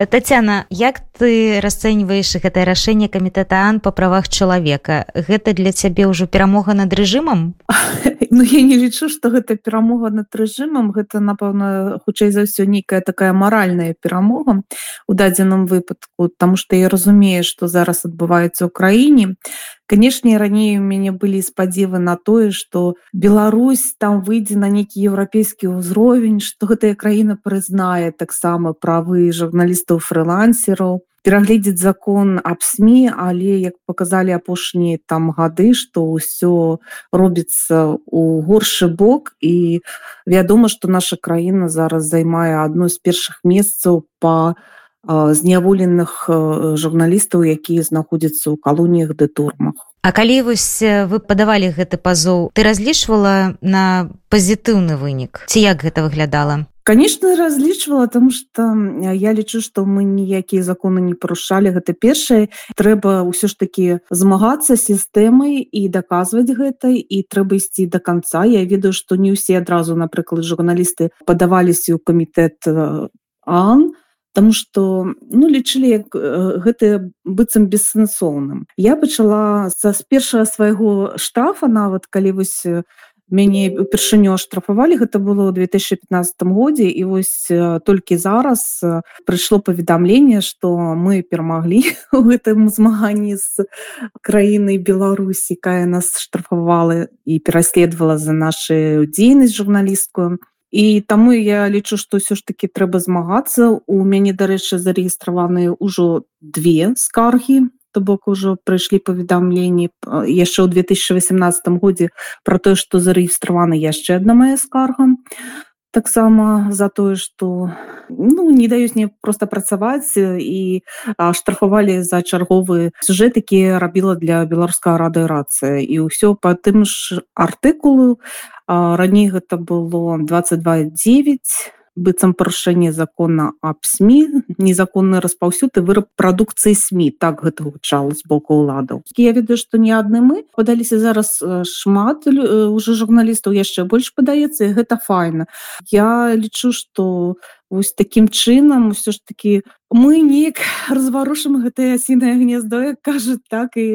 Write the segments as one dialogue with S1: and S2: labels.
S1: Тацяна, як ты расцэньваеш гэтае рашэнне камітэта Ан па правах чалавека? Гэта для цябе ўжо перамога над рэжымам?
S2: Ну я не лічу, што гэта перамога над рэжымам, гэта напэўна хутчэй за ўсё нейкая такая маральная перамога у дадзеным выпадку, Таму што я разумею, што зараз адбываецца ў краіне канешне раней у мяне былі спадзевы на тое что Беларусь там выйдзе на нейкі еўрапейскі ўзровень что гэтая краіна прызнае таксама правы журналістаў фрылансераў перагледзець закон аб сМ але як показалі апошнія там гады что ўсё робіцца у горшы бок і вядома что наша краіна зараз займае адно з першых месцаў по зняволеных журналістаў якія знаходзяцца ў калоніях ды турмах
S1: А калі вось вы падавалі гэты пазоў ты разлічвала на пазітыўны вынік? Ці як гэта выглядала?
S2: Конечно разлічвала там что я лічу что мы ніякія законы не парушалі. Гэта першае. Трэба ўсё ж таки змагацца сістэмай і даказваць гэтай і трэба ісці до конца я ведаю что не ўсе адразу напрыклад журналісты падаваліся ў камітэт ан Таму што ну лічылі гэты быццам бессэнсоўным. Я пачала са з першага свайго штрафа нават калі вось мяне упершыню штрафавалі гэта было ў 2015 годзе і вось толькі зараз прыйшло паведамленне што мы перамаглі у гэтым змаганні з краінай Беларусі якая нас штрафавала і пераследавала за нашу дзейнасць журналісткую і таму я лічу што ўсё ж таки трэба змагацца. У мяне дарэчы зарэгістраваныя ўжо две скаргі. То бок ужо прыйшлі паведамленні яшчэ ў 2018 годзе про тое што зарэгістравана яшчэ одна моя скарга. Таксама за тое что ну, не даюць мне просто працаваць і штрафавалі за чарговы сюжэт які рабіла для беларускага радыорацыя і ўсё по тым ж артыкулу раней гэта было 22,9 быццам парушэнне закона аб сМ незаконны распаўсюд і выраб прадукцыі сМ так гэта гучала з боку ўладаў. Я ведаю што не адны мы падаліся зараз шмат уже журналістаў яшчэ больш падаецца гэта файна. Я лічу что вось таким чынам усё ж таки мы неяк разварушым гэтае асінае гнездо кажа так і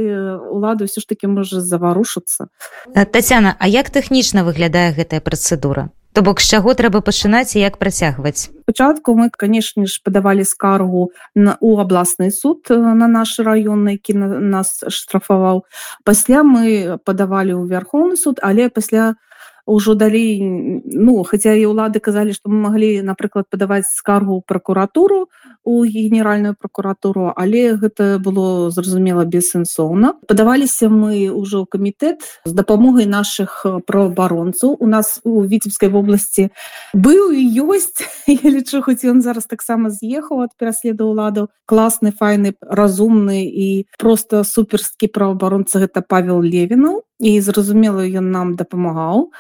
S2: улада ўсё ж таки можа заварушыцца.
S1: Тацяна А як тэхнічна выглядае гэтая працэдура То бок з чаго трэба пачынаць і як працягваць?
S2: Пачатку мы канешне ж падавалі скаргу на у абласны суд на наш раён які на нас штрафаваў. Пасля мы падавалі ў вярхоўны суд але пасля ўжо далей ну хаця і ўлады казалі што мы маглі напрыклад падаваць скаргу пракуратуру у генеральную пракуратуру але гэта было зразумела бессэнсоўна. Падаваліся мы ўжо камітэт з дапамогай наших праваабаронцаў у нас у віцебскай вобласці быў і ёсць я лічу хоць ён зараз таксама з'ехаў ад пераследу ўладаў класны файны разумны і просто суперскі праваабаронца гэта павел левінаў. І зразумела ён нам дапамагаў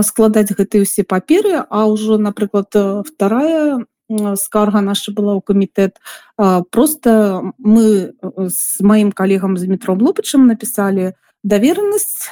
S2: складаць гэтыя ўсе паперы а ўжо напрыклад вторая скарга наша была ў камітэт. Просто мы с маім калегам з метро лопачым напісалі давернасць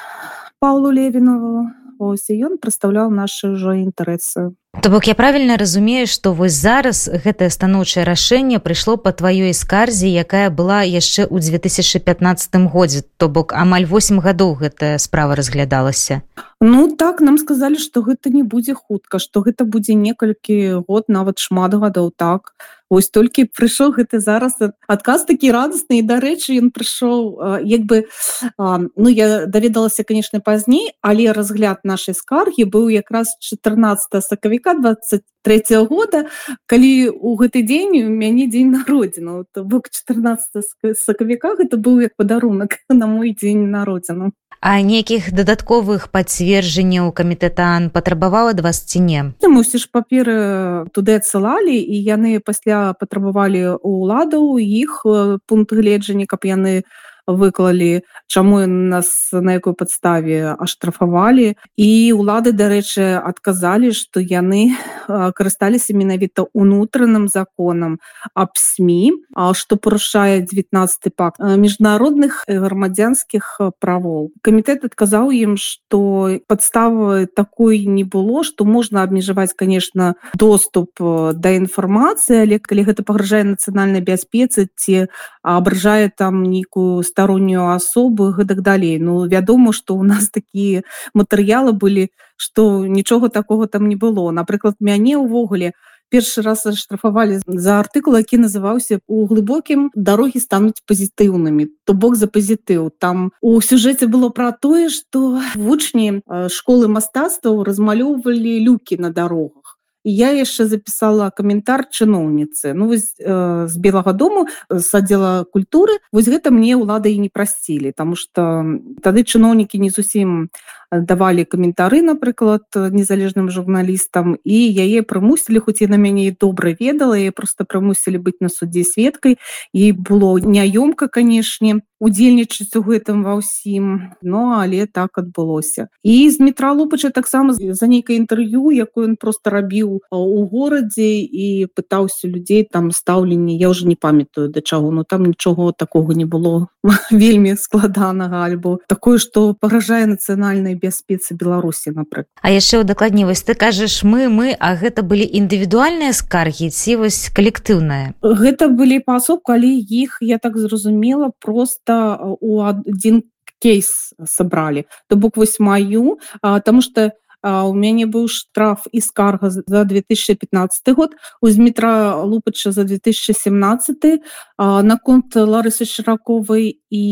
S2: паулу левінову. Ось ён прадстаўляў наши ўжо інтарэсы
S1: То бок я правільна разумею, што вось зараз гэтае станоўчае рашэнне прыйшло па тваёй скарзе, якая была яшчэ ў 2015 годзе, то бок амаль 8 гадоў гэтая справа разглядалася.
S2: Ну так нам сказалі, што гэта не будзе хутка, што гэта будзе некалькі год нават шмат гадоў так. Вось толькі прыйшоў гэты зараз адказ такі радасны і дарэчы ён прыйшоў як бы ну я даведалася канешне пазней але разгляд нашай скаргі быў якраз 14 сакавіка 23 -го года калі у гэты дзень у мяне дзень народзіну бок 14 сакавіка гэта быў як падарунак на мой дзень народзіну
S1: А нейкіх дадатковых пацверджанняў камітэтан патрабаваў ад вас ці не
S2: мусіш паперы туды адсылалі і яны пасля патрабавалі ўладаў іх пункт гледжання каб яны выклалі чаму нас на якой падставе аштрафавалі і улады дарэчы адказалі што яны карысталіся менавіта унутраным законам аб сМ а што парушае 19 пак міжнародных грамадзянскіх правоў камітэт адказаў ім што падставы такой не было што можна абмежаваць конечно доступ да інфармацыі але калі гэта пагражае нацыянальнай бяспецы ці абражае там нейкую староннюю асобу гэтак далей. Ну вядома што у нас такія матэрыялы былі што нічога такого там не было. Напрыклад мяне ўвогуле першы раз штрафавалі за артыкул які называўся у глыбокім дарогі стануць пазітыўнымі то бок за пазітыў. Там у сюжэце было пра тое што вучні школы мастацтваў размалёўвалі люкі на дарогах я яшчэ запісала каментар чыноўніцы ну вось э, з белага дому з аддзела культуры. Вось гэта мне ўлады і не прасцілі тому что тады чыноўнікі не зусім давалі каментары напрыклад незалежным журналістам і яе прымусілі хоць і на мяне добра ведала і просто прымусілі быць на суддзе сведкай. І было няёмка канешне удзельнічаць у гэтым ва ўсім но але так адбылося. І з метра лупача таксама за нейкае інтэрв'ю якое ён просто рабіў у горадзе і пытаўся людзей там стаўленне я уже не памятаю да чаго но там нічого такого не было вельмі складанага альбо такое что паражае нацыянальнай бяспецы беларусі напрыклад
S1: А яшчэ удакладней вось ты кажаш мы мы а гэта былі індывідуальныя скаргі ці вось калектыўная
S2: гэта былі паасоб калі іх я так зразумела просто у адзін кейс сабралі. То бок вось маю тому что у мяне быў штраф і скарга за 2015 год у Змітра лупача за 2017 наконт Ларысы шыраковай і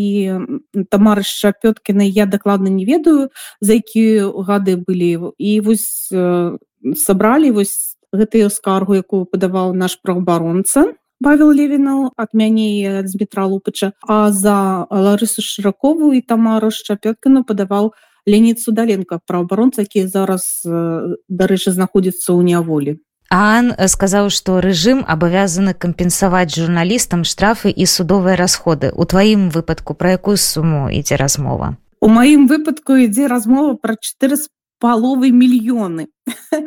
S2: тамары шапёткіна я дакладна не ведаю за якія гады былі і вось сабралі вось гэтую скаргу якую падаваў наш правабаронца Павел Левінаў ад мяне з Дмітра лупача а за Ларысу шыраковую і тамару шчапёткіну падаваў Леонид Судаленко праабаронца які зараз дарэчы знаходзіцца ў няволі
S1: Ан сказаў што рэжым абавязаны кампенсаваць журналістам штрафы і судовыя расходы у тваім выпадку пра якую суму ідзе размова
S2: у маім выпадку ідзе размова пра 4 паловы мільёны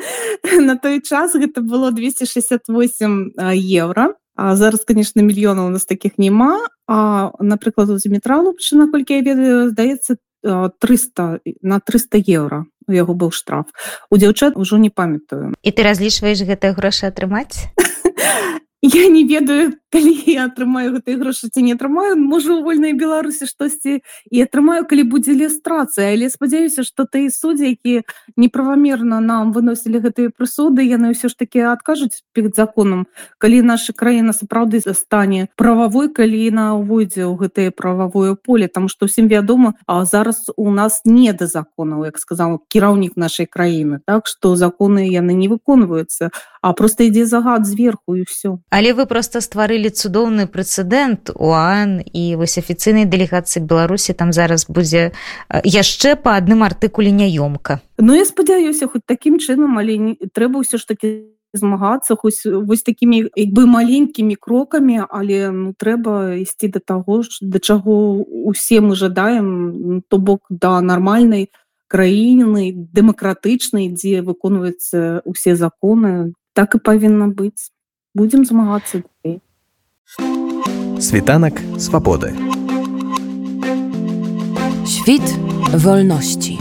S2: на той час гэта было 268 евро А зараз конечно мільёнаў у нас таких няма а напрыклад у зіметралу наколькі я ведаю здаецца 300 на 300 евро у яго быў штраф. У дзяўчат ужо не памятаю.
S1: І ты разлічваеш гэтыя грошы атрымаць
S2: я не ведаю калі я атрымаю гэтыя грошы ці не атрымаю можа у вольнай беларусі штосьці і атрымаю калі будзе ілюстрацыя але спадзяюся што ты суддзі які неправамерна нам выносілі гэтыя прысуды яны ўсё ж таки адкажуць перед законам калі наша краіна сапраўды застане прававой калі на увойдзе ў гэтае прававое поле. Там што ўсім вядома а зараз у нас не да законаў як сказал кіраўнік нашай краіны так што законы яны не выконваюцца а просто ідзе загад зверху і все
S1: але вы просто стварылі цудоўны прэцэдэнт УАН і вось афіцыйнай дэлегацыі беларусі там зараз будзе яшчэ по адным артыкуле няёмка.
S2: Ну я спадзяюся хоць такім чынам але не трэба ўсё ж таки змагацца вось такімі бы маленькімі крокамі але ну трэба ісці да таго ж да чаго усе мы жадаем то бок да нармальнай краіны дэмакратычнай дзе выконваюцца усе законы. Так і павінна быць будзем змагацца далей
S3: Світанак свабоды.
S4: Świt wolności.